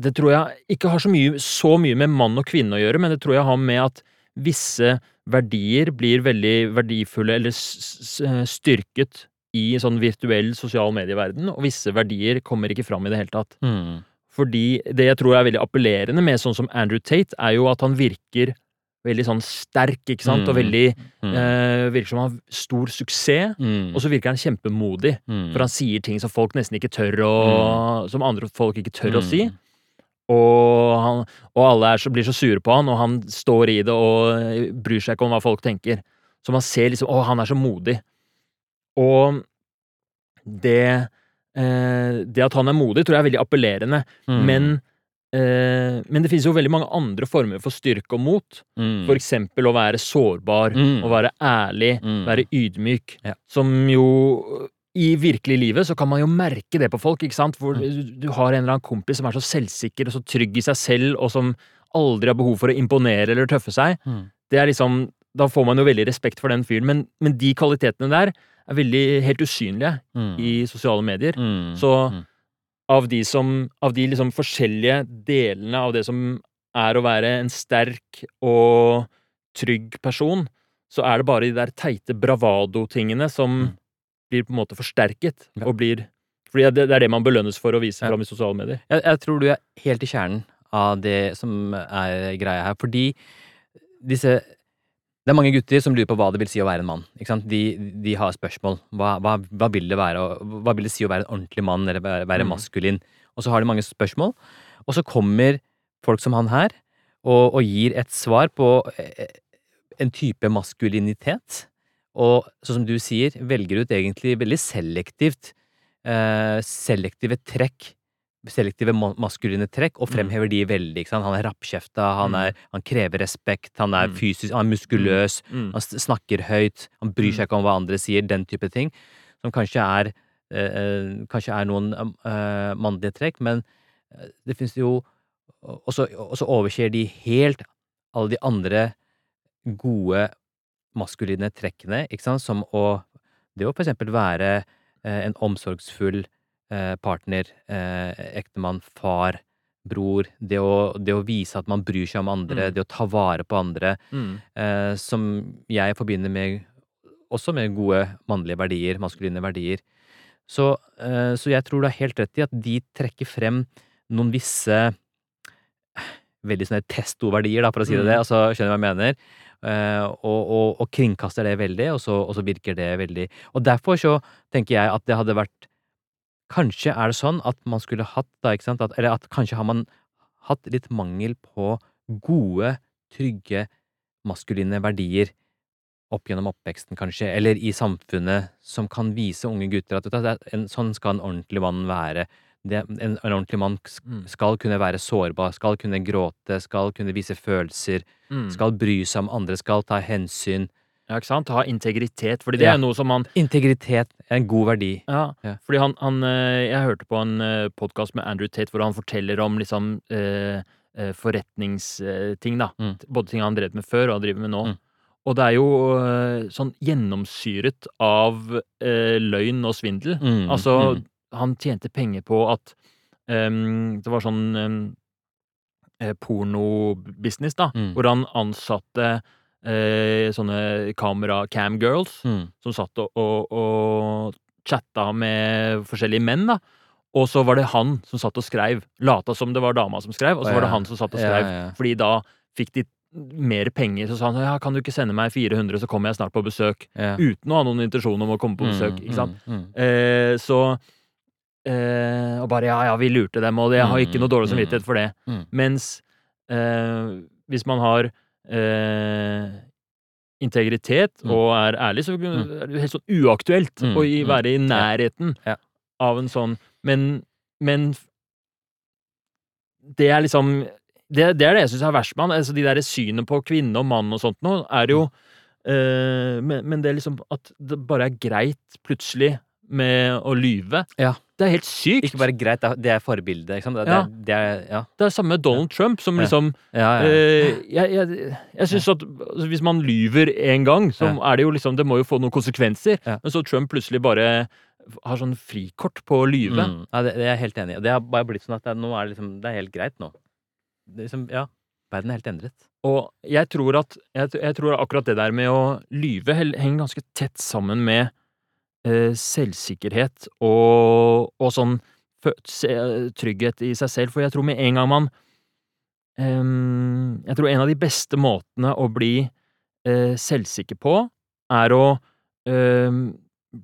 Det tror jeg ikke har så mye, så mye med mann og kvinne å gjøre, men det tror jeg har med at visse verdier blir veldig verdifulle eller styrket i sånn virtuell sosial medieverden, og visse verdier kommer ikke fram i det hele tatt. Mm. Fordi det jeg tror er veldig appellerende med sånn som Andrew Tate, er jo at han virker veldig sånn sterk, ikke sant, og Mm. veldig Mm. eh, Virker som han har stor suksess, Mm. og så virker han kjempemodig. Mm. For han sier ting som folk nesten ikke tør å Som andre folk ikke tør å si. Mm. Og, han, og alle er så, blir så sure på han, og han står i det og eh, bryr seg ikke om hva folk tenker. Så man ser liksom Å, han er så modig. Og det eh, Det at han er modig, tror jeg er veldig appellerende. Mm. Men, eh, men det finnes jo veldig mange andre former for styrke og mot. Mm. For eksempel å være sårbar, Mm. å være ærlig, Mm. være ydmyk. Ja. Som jo I virkelig livet så kan man jo merke det på folk, ikke sant? Hvor Mm. du, du har en eller annen kompis som er så selvsikker og så trygg i seg selv, og som aldri har behov for å imponere eller tøffe seg. Mm. Det er liksom Da får man jo veldig respekt for den fyren, men, men de kvalitetene der er veldig helt usynlige Mm. i sosiale medier. Mm. Så Mm. av de som Av de liksom forskjellige delene av det som er å være en sterk og trygg person, så er det bare de der teite bravado-tingene som Mm. blir på en måte forsterket, Ja. og blir Fordi det, det er det man belønnes for å vise Ja. fram i sosiale medier. Jeg, jeg tror du er helt i kjernen av det som er greia her, fordi disse Det er mange gutter som lurer på hva det vil si å være en mann. Ikke sant? De, de har spørsmål. Hva, hva, hva vil være Hva vil det si å være en ordentlig mann, eller være, være Mm. maskulin? Og så har de mange spørsmål. Og så kommer folk som han her, og, og gir et svar på eh, en type maskulinitet. Og sånn som du sier, velger ut egentlig veldig selektivt eh, selektive trekk selektive maskuline trekk, og Mm. fremhever de veldig. Han er rappkjefta, han, Mm. han krever respekt, han er Mm. fysisk, han er muskuløs, Mm. han snakker høyt, han bryr seg ikke om hva andre sier, den type ting. Som kanskje er, eh, eh, kanskje er noen eh, mannlige trekk, men eh, det finnes jo Og så overser de helt alle de andre gode maskuline trekkene, ikke sant, som å Det å for eksempel være eh, en omsorgsfull eh, partner, eh, ektemann, far, bror. Det å, det å vise at man bryr seg om andre, Mm. det å ta vare på andre. Mm. eh, som jeg forbinder med også med gode mannlige verdier, maskuline verdier. Så, eh, så jeg tror du har helt rett i at de trekker frem noen visse veldig sånne testo-verdier, da, for å si det Mm. det. Altså, skjønner du hva jeg mener? Eh, og, og, og kringkaster det veldig, og så, og så virker det veldig Og derfor så tenker jeg at det hadde vært Kanskje er det sånn at man skulle hatt da, ikke sant, at, eller at kanskje har man hatt litt mangel på gode, trygge, maskuline verdier opp gjennom oppveksten, kanskje, eller i samfunnet, som kan vise unge gutter at en, sånn skal en ordentlig mann være. Det, en, en ordentlig mann Mm. skal kunne være sårbar, skal kunne gråte, skal kunne vise følelser, Mm. skal bry seg om andre, skal ta hensyn. Ja, ikke sant? Ha integritet, fordi det Ja. er noe som han Integritet er en god verdi. Ja, Ja. fordi han, han eh, Jeg hørte på en podkast med Andrew Tate hvor han forteller om liksom eh, eh, forretningsting, da. Mm. Både ting han drev med før og han driver med nå. Mm. Og det er jo eh, sånn gjennomsyret av eh, løgn og svindel. Mm, Altså, mm. han tjente penger på at um, Det var sånn um, pornobusiness, da, Mm. hvor han ansatte eh, sånne kamera camgirls Mm. som satt og, og, og chatta med forskjellige menn, da. Og så var det han som satt og skreiv. Lata som det var dama som skrev, og så var det han som satt og Ja, skrev. ja, ja. Fordi da fikk de mer penger. Så sa han ja, kan du ikke sende meg 400, så kommer jeg snart på besøk. Ja. Uten å ha noen intensjon om å komme på besøk. Mm, ikke sant? mm, mm. Eh, så eh, Og bare ja, ja, vi lurte dem, og jeg har ikke Mm, noe dårlig mm, samvittighet for det. Mens eh, hvis man har integritet Mm. og er ærlig, så er det helt sånn uaktuelt Mm, å i- mm, være i nærheten Ja. av en sånn Men, men det er liksom det, det er det jeg syns er verst med han. Altså, de der synet på kvinne og mann og sånt nå, er jo eh, men, men det er liksom at det bare er greit plutselig med å lyve. Ja. Det er helt sykt. Ikke bare greit, det er- det forbildet, sant? Det, Ja. det, er, ja. Det er samme Donald Trump, som liksom Ja, ja. eh, Jeg, jeg, jeg syns at altså, hvis man lyver én gang, så er det jo liksom Det må jo få noen konsekvenser. Men så Trump plutselig bare har sånn frikort på å lyve. Mm. Ja, det, det er jeg helt enig i. Det har bare blitt sånn at det, nå er det liksom Det er helt greit nå. Det er liksom, ja. Verden er helt endret. Og jeg tror at jeg, jeg tror akkurat det der med å lyve henger ganske tett sammen med selvsikkerhet og, og sånn trygghet i seg selv. For jeg tror med en gang man um, Jeg tror en av de beste måtene å bli uh, selvsikker på, er å ehm,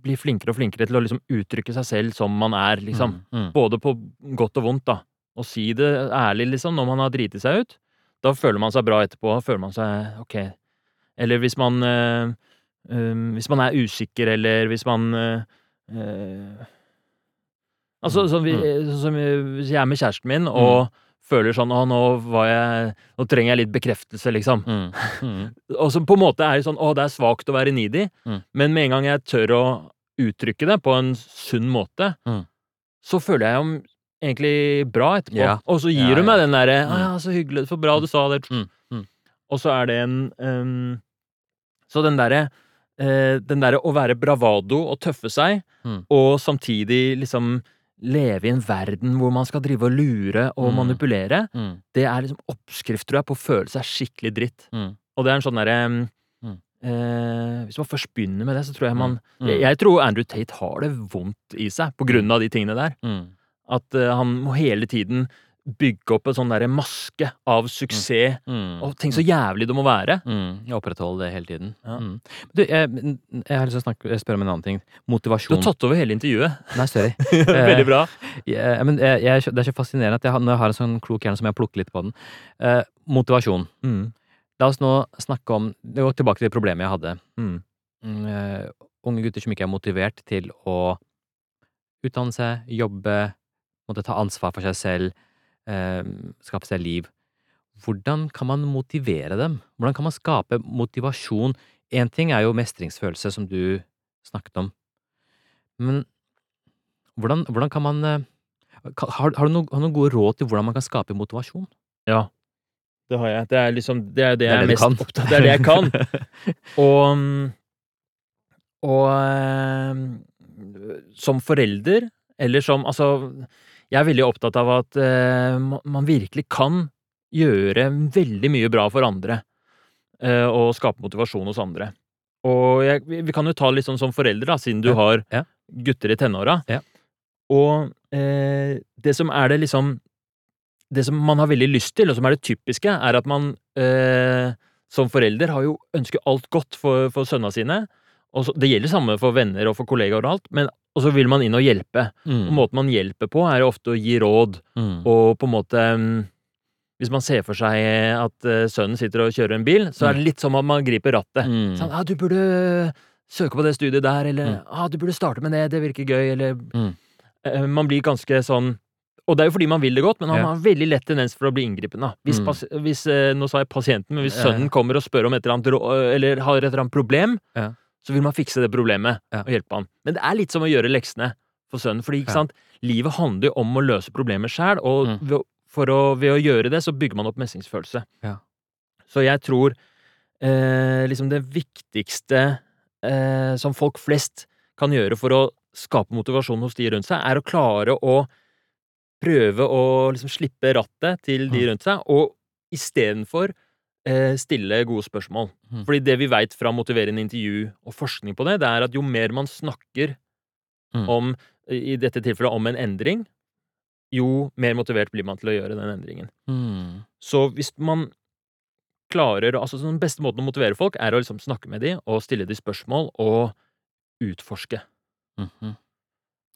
bli flinkere og flinkere til å liksom uttrykke seg selv som man er, liksom. Mm. Mm. Både på godt og vondt, da. Og si det ærlig, liksom, når man har driti seg ut. Da føler man seg bra etterpå. Da føler man seg ok. Eller hvis man eh, um, Hvis man er usikker, eller hvis man eh, eh, Altså, Mm, sånn, vi, mm. sånn som hvis jeg er med kjæresten min og føler sånn Å, nå var jeg Nå trenger jeg litt bekreftelse, liksom. Mm. Mm. Og som på en måte er sånn Å, det er svakt å være needy. Mm. Men med en gang jeg tør å uttrykke det på en sunn måte, Mm. så føler jeg jo egentlig bra etterpå. Ja. Og så gir Ja, du ja. meg den derre Mm. Å ja, så hyggelig, så bra du sa det. Mm. Mm. Og så er det en um, Så den derre eh, Den derre å være bravado og tøffe seg, Mm. og samtidig liksom leve i en verden hvor man skal drive og lure og Mm. manipulere, Mm. det er liksom oppskrift, tror jeg, på å føle seg skikkelig dritt. Mm. Og det er en sånn derre Mm. eh, Hvis man først begynner med det, så tror jeg man Mm. jeg, jeg tror Andrew Tate har det vondt i seg på grunn av de tingene der. At eh, han må hele tiden bygge opp en sånn derre maske av suksess Mm. og tenk så jævlig det må være. Mm. Jeg opprettholder det hele tiden. Ja. Mm. Du, jeg, jeg har lyst til å snakke, spørre om en annen ting. Motivasjon Du har tatt over hele intervjuet. Nei, sorry. Veldig bra. Jeg, men jeg, jeg, det er så fascinerende at når jeg har en sånn klok hjerne, som jeg plukker litt på den. Eh, motivasjon. Mm. La oss nå snakke om Det går tilbake til det problemet jeg hadde. Mm. Mm, eh, unge gutter som ikke er motivert til å utdanne seg, jobbe, måtte ta ansvar for seg selv, eh, skape seg liv. Hvordan kan man motivere dem? Hvordan kan man skape motivasjon? Én ting er jo mestringsfølelse, som du snakket om. Men hvordan, hvordan kan man eh, Har, har, du noen, har du noen gode råd til hvordan man kan skape motivasjon? Ja, det har jeg. Det er liksom Det er det, Det er jeg er det mest kan. opptatt Det er det jeg kan. Og Og eh, som forelder, eller som Altså, jeg er veldig opptatt av at eh, man virkelig kan gjøre veldig mye bra for andre. eh, og skape motivasjon hos andre. Og jeg, vi kan jo ta litt sånn som foreldre, da, siden du Ja, har ja. gutter i tenåra. Ja. Og eh, det som er det liksom Det som man har veldig lyst til, og som er det typiske, er at man eh, som forelder har jo ønsker alt godt for, for sønna sine. Og så, det gjelder samme for venner og for kollegaer og alt, men og så vil man inn og hjelpe. Og Mm, måten man hjelper på, er ofte å gi råd, mm, og på en måte mm, Hvis man ser for seg at eh, sønnen sitter og kjører en bil, så er det litt som om man griper rattet. mm, Sånn, ah, 'Du burde søke på det studiet der', eller Mm. ah, 'Du burde starte med det, det virker gøy', eller Mm. Eh, Man blir ganske sånn Og det er jo fordi man vil det godt, men man Ja. har veldig lett tendens for å bli inngripende. Hvis, Mm. hvis eh, Nå sa jeg pasienten, men hvis sønnen kommer og spør om et eller annet eller har et eller annet problem, Ja. Så vil man fikse det problemet Ja. og hjelpe han. Men det er litt som å gjøre leksene for sønnen, fordi ikke sant, livet handler jo om å løse problemer sjæl, og Mm. ved, å- ved å gjøre det, så bygger man opp mestringsfølelse. Ja. Så jeg tror eh, liksom det viktigste eh, som folk flest kan gjøre for å skape motivasjon hos de rundt seg, er å klare å prøve å liksom slippe rattet til de Mm. rundt seg, og istedenfor stille gode spørsmål. Mm. Fordi det vi veit fra motiverende intervju og forskning på det, det er at jo mer man snakker Mm. om, i dette tilfellet om en endring, jo mer motivert blir man til å gjøre den endringen. mm, Så hvis man klarer altså Den beste måten å motivere folk er å liksom snakke med dem og stille dem spørsmål og utforske. mhm.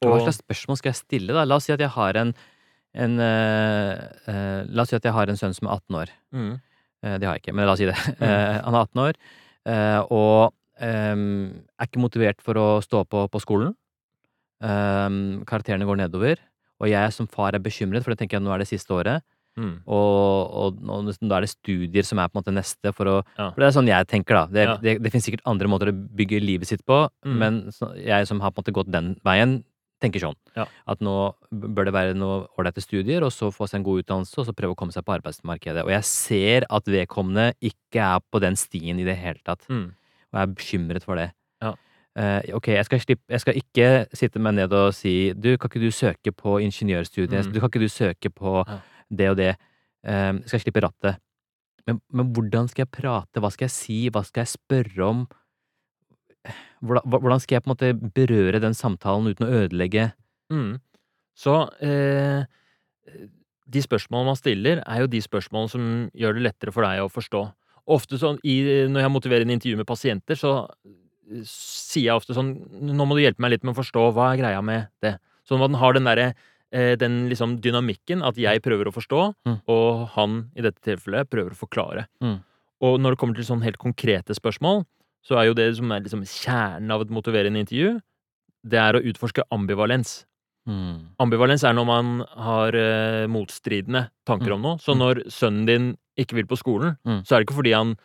Hva slags spørsmål skal jeg stille, da? La oss si at jeg har en, en uh, uh, La oss si at jeg har en sønn som er 18 år. Mm. Eh, det har jeg ikke, men la oss si det. Eh, han er 18 år, eh, og ehm, er ikke motivert for å stå på på skolen. Ehm, karakterene går nedover, og jeg som far er bekymret, for det tenker jeg nå er det siste året. Mm. Og, og nå, da er det studier som er på en måte neste for å Ja. For det er sånn jeg tenker, da. Det, Ja. det, det finnes sikkert andre måter å bygge livet sitt på, Mm. men så, jeg som har på en måte gått den veien, tenker sånn. Ja. At nå bør det være noe ålreite studier, og så få seg en god utdannelse, og så prøve å komme seg på arbeidsmarkedet. Og jeg ser at vedkommende ikke er på den stien i det hele tatt, Mm. og jeg er bekymret for det. Ja. Uh, ok, jeg skal, slippe, jeg skal ikke sitte meg ned og si du, kan ikke du søke på ingeniørstudiet, Mm. du kan ikke du søke på Ja. det og det. uh, skal jeg slippe rattet. Men, men hvordan skal jeg prate, hva skal jeg si, hva skal jeg spørre om? Hvordan, skal jeg på en måte berøre den samtalen uten å ødelegge Mm. Så eh, de spørsmålene man stiller, er jo de spørsmålene som gjør det lettere for deg å forstå. Ofte sånn, i, Når jeg motiverer en intervju med pasienter, så eh, sier jeg ofte sånn Nå må du hjelpe meg litt med å forstå hva er greia med det. Sånn at den har den derre eh, den liksom dynamikken at jeg prøver å forstå, Mm. og han i dette tilfellet prøver å forklare. Mm. Og når det kommer til sånn helt konkrete spørsmål, så er jo det som er liksom kjernen av et motiverende intervju, det er å utforske ambivalens. Mm. Ambivalens er når man har eh, motstridende tanker Mm. om noe. Så Mm. når sønnen din ikke vil på skolen, Mm. så er det ikke fordi han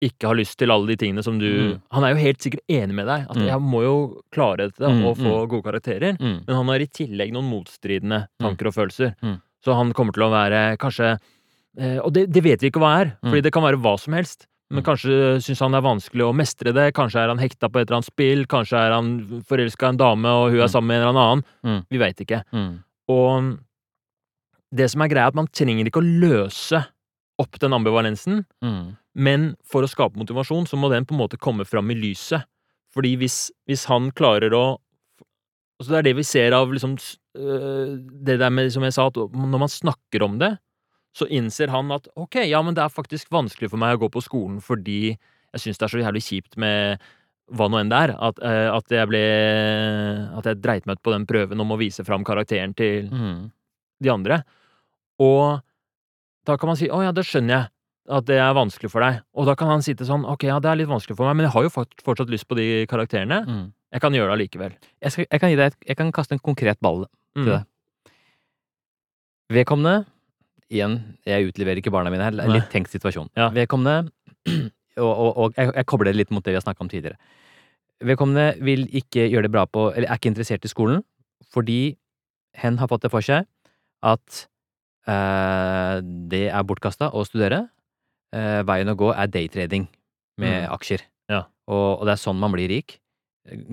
ikke har lyst til alle de tingene som du Mm. Han er jo helt sikkert enig med deg. At Mm. 'jeg må jo klare dette og få gode karakterer'. Men han har i tillegg noen motstridende tanker og følelser. Så han kommer til å være kanskje eh, Og det, det vet vi ikke hva er, fordi det kan være hva som helst. Men kanskje syns han det er vanskelig å mestre det. Kanskje er han hekta på et eller annet spill. Kanskje er han forelska i en dame, og hun er Mm. sammen med en eller annen. Mm. Vi veit ikke. Mm. Og det som er greia, er at man trenger ikke å løse opp den ambivalensen, Mm. men for å skape motivasjon, så må den på en måte komme fram i lyset. Fordi hvis, hvis han klarer å Altså Det er det vi ser av liksom øh, Det der med, som jeg sa, at når man snakker om det, så innser han at ok, ja, men det er faktisk vanskelig for meg å gå på skolen fordi jeg syns det er så jævlig kjipt med hva nå enn det er. At, uh, at jeg ble At jeg dreit meg ut på den prøven om å vise fram karakteren til Mm. de andre. Og da kan man si 'Å ja, det skjønner jeg at det er vanskelig for deg'. Og da kan han sitte sånn 'Ok, ja, det er litt vanskelig for meg, men jeg har jo fortsatt lyst på de karakterene. Mm. Jeg kan gjøre det allikevel'. Jeg, jeg, jeg kan kaste en konkret ball til Mm. deg. Vedkommende Igjen, jeg utleverer ikke barna mine her. Litt tenkt situasjon. Ja. Vedkommende Og, og, og jeg, jeg kobler det litt mot det vi har snakka om tidligere. Vedkommende vil ikke gjøre det bra på Eller er ikke interessert i skolen fordi hen har fått det for seg at eh, det er bortkasta å studere. Eh, veien å gå er daytrading med Mm. aksjer. Ja. Og, og det er sånn man blir rik.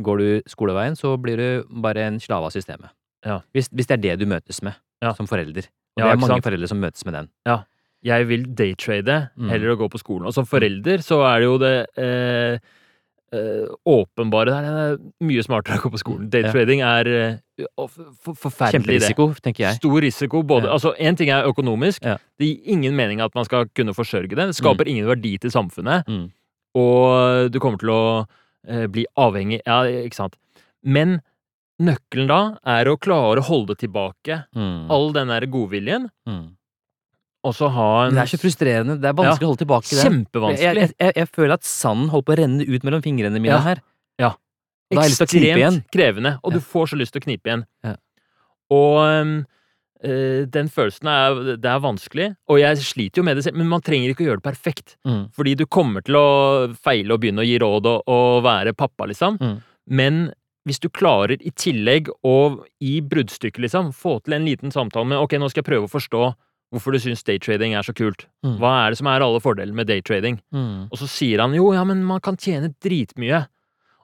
Går du skoleveien, så blir du bare en slave av systemet. Ja. Hvis, hvis det er det du møtes med Ja. som forelder. Og Ja, det er mange sant? foreldre som møtes med den. Ja. Jeg vil daytrade Mm. heller å gå på skolen. Og som forelder så er det jo det eh, eh, åpenbare der. Det er mye smartere å gå på skolen. Daytrading er eh, for, forferdelig. Kjemperisiko, tenker jeg. Stor risiko. Både, Ja. altså Én ting er økonomisk. Det gir ingen mening at man skal kunne forsørge det. Det skaper ingen verdi til samfunnet. Mm. Og du kommer til å eh, bli avhengig Ja, ikke sant. Men nøkkelen da er å klare å holde tilbake Mm. all den der godviljen, Mm. og så ha en Det er så frustrerende. Det er vanskelig å holde tilbake det. Kjempevanskelig. jeg, jeg, jeg føler at sanden holder på å renne ut mellom fingrene mine Ja. her. Ja. Da har jeg lyst til å knipe igjen. Ekstremt krevende, og Ja. du får så lyst til å knipe igjen. Ja. Og øh, den følelsen er Det er vanskelig, og jeg sliter jo med det selv, men man trenger ikke å gjøre det perfekt. Mm. Fordi du kommer til å feile og begynne å gi råd og, og være pappa, liksom. Mm. Men hvis du klarer i tillegg å i bruddstykket, liksom, få til en liten samtale med Ok, nå skal jeg prøve å forstå hvorfor du syns daytrading er så kult. Mm. Hva er det som er alle fordelene med daytrading? Mm. Og så sier han jo, ja, men man kan tjene dritmye.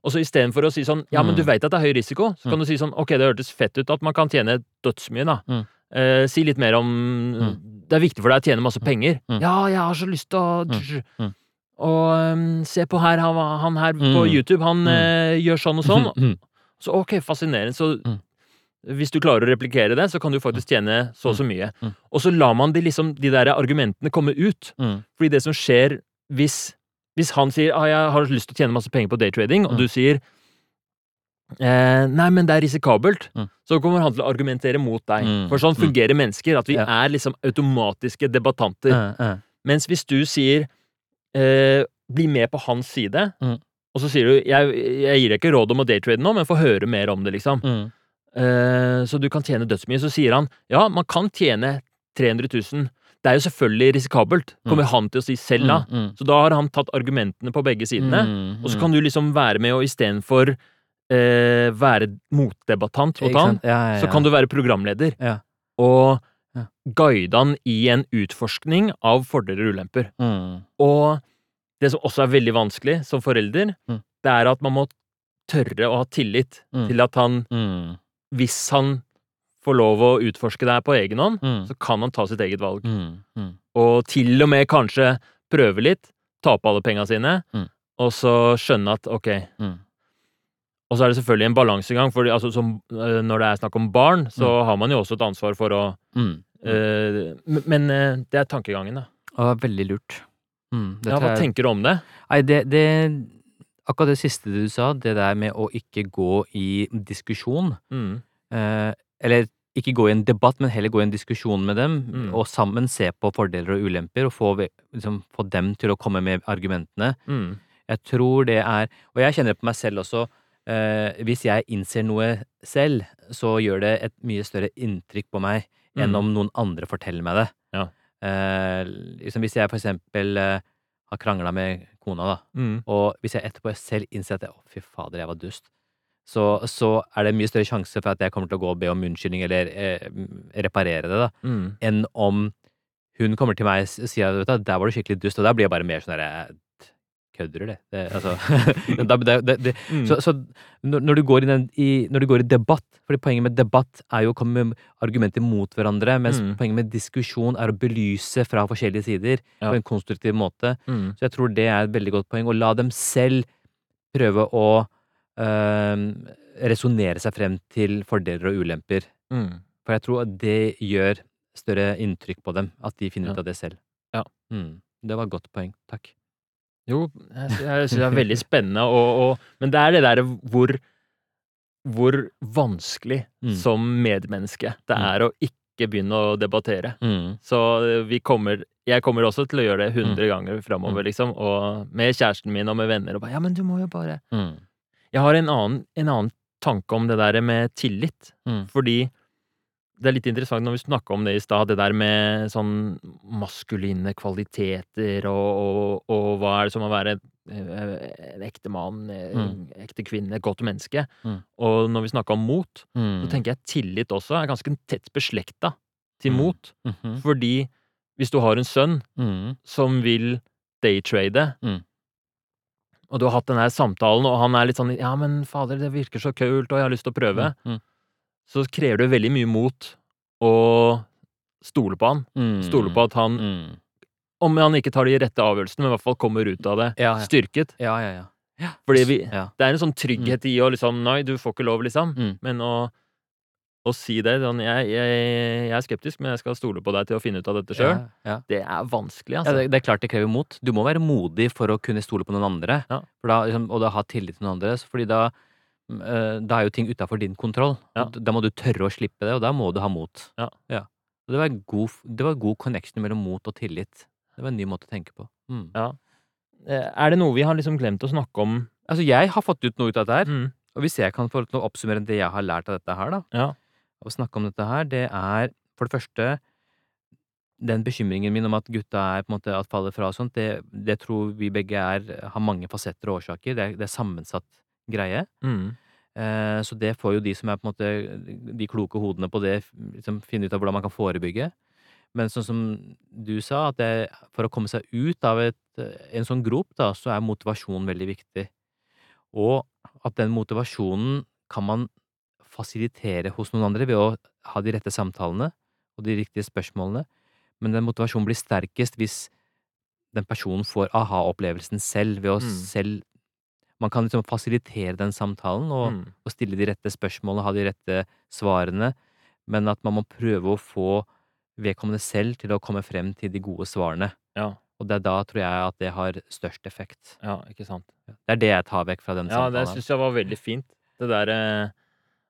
Og så istedenfor å si sånn, ja, men du Mm. veit at det er høy risiko, så kan du si sånn, ok, det hørtes fett ut at man kan tjene dødsmye, da. Mm. Eh, si litt mer om Det er viktig for deg å tjene masse penger. Mm. Ja, jeg har så lyst til å Mm. Mm. Og um, se på her, han, han her på Mm. YouTube, han Mm. eh, gjør sånn og sånn. Mm. Så ok, fascinerende. Så Mm. hvis du klarer å replikere det, så kan du faktisk tjene så og så mye. Mm. Og så lar man de, liksom, de der argumentene komme ut. Mm. Fordi det som skjer hvis, hvis han sier ah, 'jeg har lyst til å tjene masse penger på daytrading', og Mm. du sier eh, 'nei, men det er risikabelt', Mm. så kommer han til å argumentere mot deg. Mm. For sånn Mm. fungerer mennesker, at vi Ja. er liksom automatiske debattanter. Mens hvis du sier eh, 'bli med på hans side', Mm. Og så sier du 'jeg, jeg gir deg ikke råd om å daytrade nå, men få høre mer om det', liksom. Mm. Eh, så du kan tjene dødsmye. Så sier han 'ja, man kan tjene 300 000'. Det er jo selvfølgelig risikabelt', kommer han til å si selv da. Mm. Så da har han tatt argumentene på begge sidene, Mm. og så kan du liksom være med og istedenfor eh, være motdebattant mot han, ja, Ja, ja, så kan du være programleder. Ja. Og guide han i en utforskning av fordeler og ulemper. Mm. Og det som også er veldig vanskelig som forelder, Mm. det er at man må tørre å ha tillit Mm. til at han, Mm. hvis han får lov å utforske det her på egen hånd, Mm. så kan han ta sitt eget valg. Mm. Mm. Og til og med kanskje prøve litt, tape alle penga sine, Mm. og så skjønne at ok Mm. Og så er det selvfølgelig en balansegang, for altså, som, øh, når det er snakk om barn, så har man jo også et ansvar for å Mm. Mm. Uh, Men uh, det er tankegangen, da. Og veldig lurt. Mm. Ja, hva er- tenker du om det? Nei, det, det Akkurat det siste du sa, det der med å ikke gå i diskusjon Mm. eh, Eller ikke gå i en debatt, men heller gå i en diskusjon med dem, Mm. og sammen se på fordeler og ulemper, og få, liksom, få dem til å komme med argumentene. Mm. Jeg tror det er Og jeg kjenner det på meg selv også. Eh, hvis jeg innser noe selv, så gjør det et mye større inntrykk på meg enn Mm. om noen andre forteller meg det. Eh, liksom hvis jeg for eksempel eh, har krangla med kona, da, Mm. og hvis jeg etterpå selv innser at jeg, å, fy fader, jeg var dust, så, så er det mye større sjanse for at jeg kommer til å gå og be om unnskyldning eller eh, reparere det, da, Mm. enn om hun kommer til meg og sier at der var du skikkelig dust, og der blir jeg bare mer sånn derre Kødder du, det? det altså, det, det, det, Mm. så, så når, du går i den, i, når du går i debatt fordi Poenget med debatt er jo å komme med argumenter mot hverandre, mens Mm. poenget med diskusjon er å belyse fra forskjellige sider Ja. på en konstruktiv måte. Mm. Så jeg tror det er et veldig godt poeng. Å la dem selv prøve å øh, resonnere seg frem til fordeler og ulemper. Mm. For jeg tror at det gjør større inntrykk på dem, at de finner Ja. ut av det selv. Ja. Mm. Det var et godt poeng. Takk. Jo, jeg, sy- syns det er veldig spennende, og, og, men det er det derre hvor hvor vanskelig Mm. som medmenneske det Mm. er å ikke begynne å debattere. Mm. Så eh, vi kommer Jeg kommer også til å gjøre det hundre ganger framover, Mm. liksom. Og med kjæresten min og med venner. Og bare Ja, men du må jo bare Mm. Jeg har en annen, en annen tanke om det der med tillit. Mm. Fordi det er litt interessant når vi snakka om det i stad, det der med sånn maskuline kvaliteter og, og, og hva er det som å være eh, en ekte mann, en Mm. ekte kvinne, godt menneske. Mm. Og når vi snakka om mot, Mm. så tenker jeg tillit også er ganske tett beslekta til Mm. mot. -hmm. Fordi hvis du har en sønn Mm. som vil daytrade, Mm. og du har hatt den her samtalen, og han er litt sånn 'ja, men fader, det virker så kult, og jeg har lyst til å prøve'. Så krever det veldig mye mot å stole på han. Mm. Stole på at han, mm. om han ikke tar de rette avgjørelsene, men i hvert fall kommer ut av det Ja, ja. styrket. Ja, ja, ja. Fordi vi, det er en sånn trygghet i å liksom Nei, du får ikke lov, liksom. Mm. Men å, å si det sånn jeg, jeg, jeg er skeptisk, men jeg skal stole på deg til å finne ut av dette sjøl. Det er vanskelig, Ja, altså. det, det er klart det krever mot. Du må være modig for å kunne stole på noen andre. Ja. For da, liksom, og da ha tillit til noen andre. Fordi da, da er jo ting utafor din kontroll. Ja. Da må du tørre å slippe det, og da må du ha mot. Ja. Ja. det var, god, det var god connection mellom mot og tillit. Det var en ny måte å tenke på. Mm. Ja. Eh, Er det noe vi har liksom glemt å snakke om? Altså, jeg har fått ut noe ut av dette her. Mm. Og hvis jeg kan få oppsummere det jeg har lært av dette her, da, Ja. å snakke om dette her, det er for det første den bekymringen min om at gutta er på en måte at faller fra og sånt, det, det tror vi begge er, har mange fasetter og årsaker. Det er, det er sammensatt greie. Mm. Eh, så det får jo de som er på en måte de kloke hodene på det, liksom finne ut av hvordan man kan forebygge. Men sånn som du sa, at det, for å komme seg ut av et, en sånn grop, da, så er motivasjon veldig viktig. Og at den motivasjonen kan man fasilitere hos noen andre ved å ha de rette samtalene og de riktige spørsmålene. Men den motivasjonen blir sterkest hvis den personen får aha-opplevelsen selv, ved å Mm. selv Man kan liksom fasilitere den samtalen og, Mm. og stille de rette spørsmålene, ha de rette svarene, men at man må prøve å få vedkommende selv til å komme frem til de gode svarene. Ja. Og det er da tror jeg at det har størst effekt. ja, ikke sant. Det er det jeg tar vekk fra den Ja, det samtalen. syns jeg var veldig fint. Det der,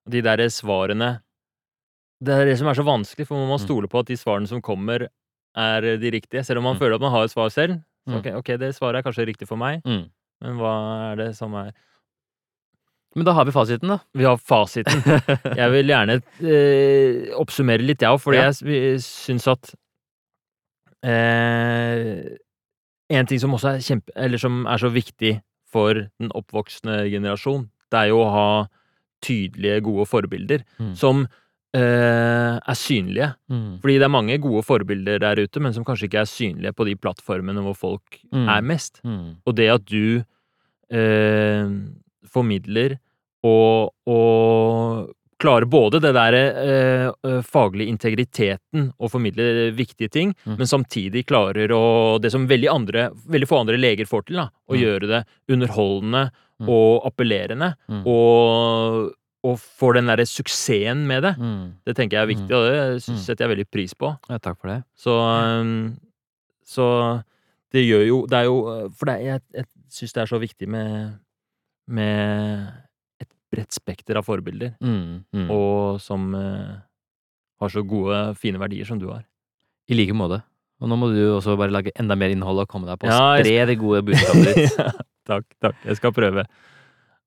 De derre svarene Det er det som er så vanskelig, for man må Mm. stole på at de svarene som kommer, er de riktige. Selv om man Mm. føler at man har et svar selv. Så Mm. ok, ok, det svaret er kanskje riktig for meg, Mm. Men hva er det som er Men da har vi fasiten, da. Vi har fasiten. Jeg vil gjerne eh, oppsummere litt, jeg òg, fordi Ja. jeg syns at eh, En ting som også er kjempe... Eller som er så viktig for den oppvoksende generasjon, det er jo å ha tydelige, gode forbilder Mm. som er synlige. Mm. Fordi det er mange gode forbilder der ute, men som kanskje ikke er synlige på de plattformene hvor folk Mm. er mest. Mm. Og det at du eh, formidler og, og klarer både det derre eh, eh, faglige integriteten og formidle viktige ting, Mm. men samtidig klarer å Det som veldig, andre, veldig få andre leger får til, da, å Mm. gjøre det underholdende Mm. og appellerende, og, og får den derre suksessen med det. Mm. Det tenker jeg er viktig, og det Mm. setter jeg veldig pris på. Ja, takk for det. Så, um, så det gjør jo Det er jo For det, jeg, jeg syns det er så viktig med, med et bredt spekter av forbilder, Mm. Mm. og som uh, har så gode, fine verdier som du har. I like måte. Og nå må du også bare lage enda mer innhold og komme deg på å Ja, spre det gode budskapet ditt. takk, takk. Jeg skal prøve.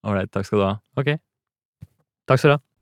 Ålreit, takk skal du ha. Ok. Takk skal du ha.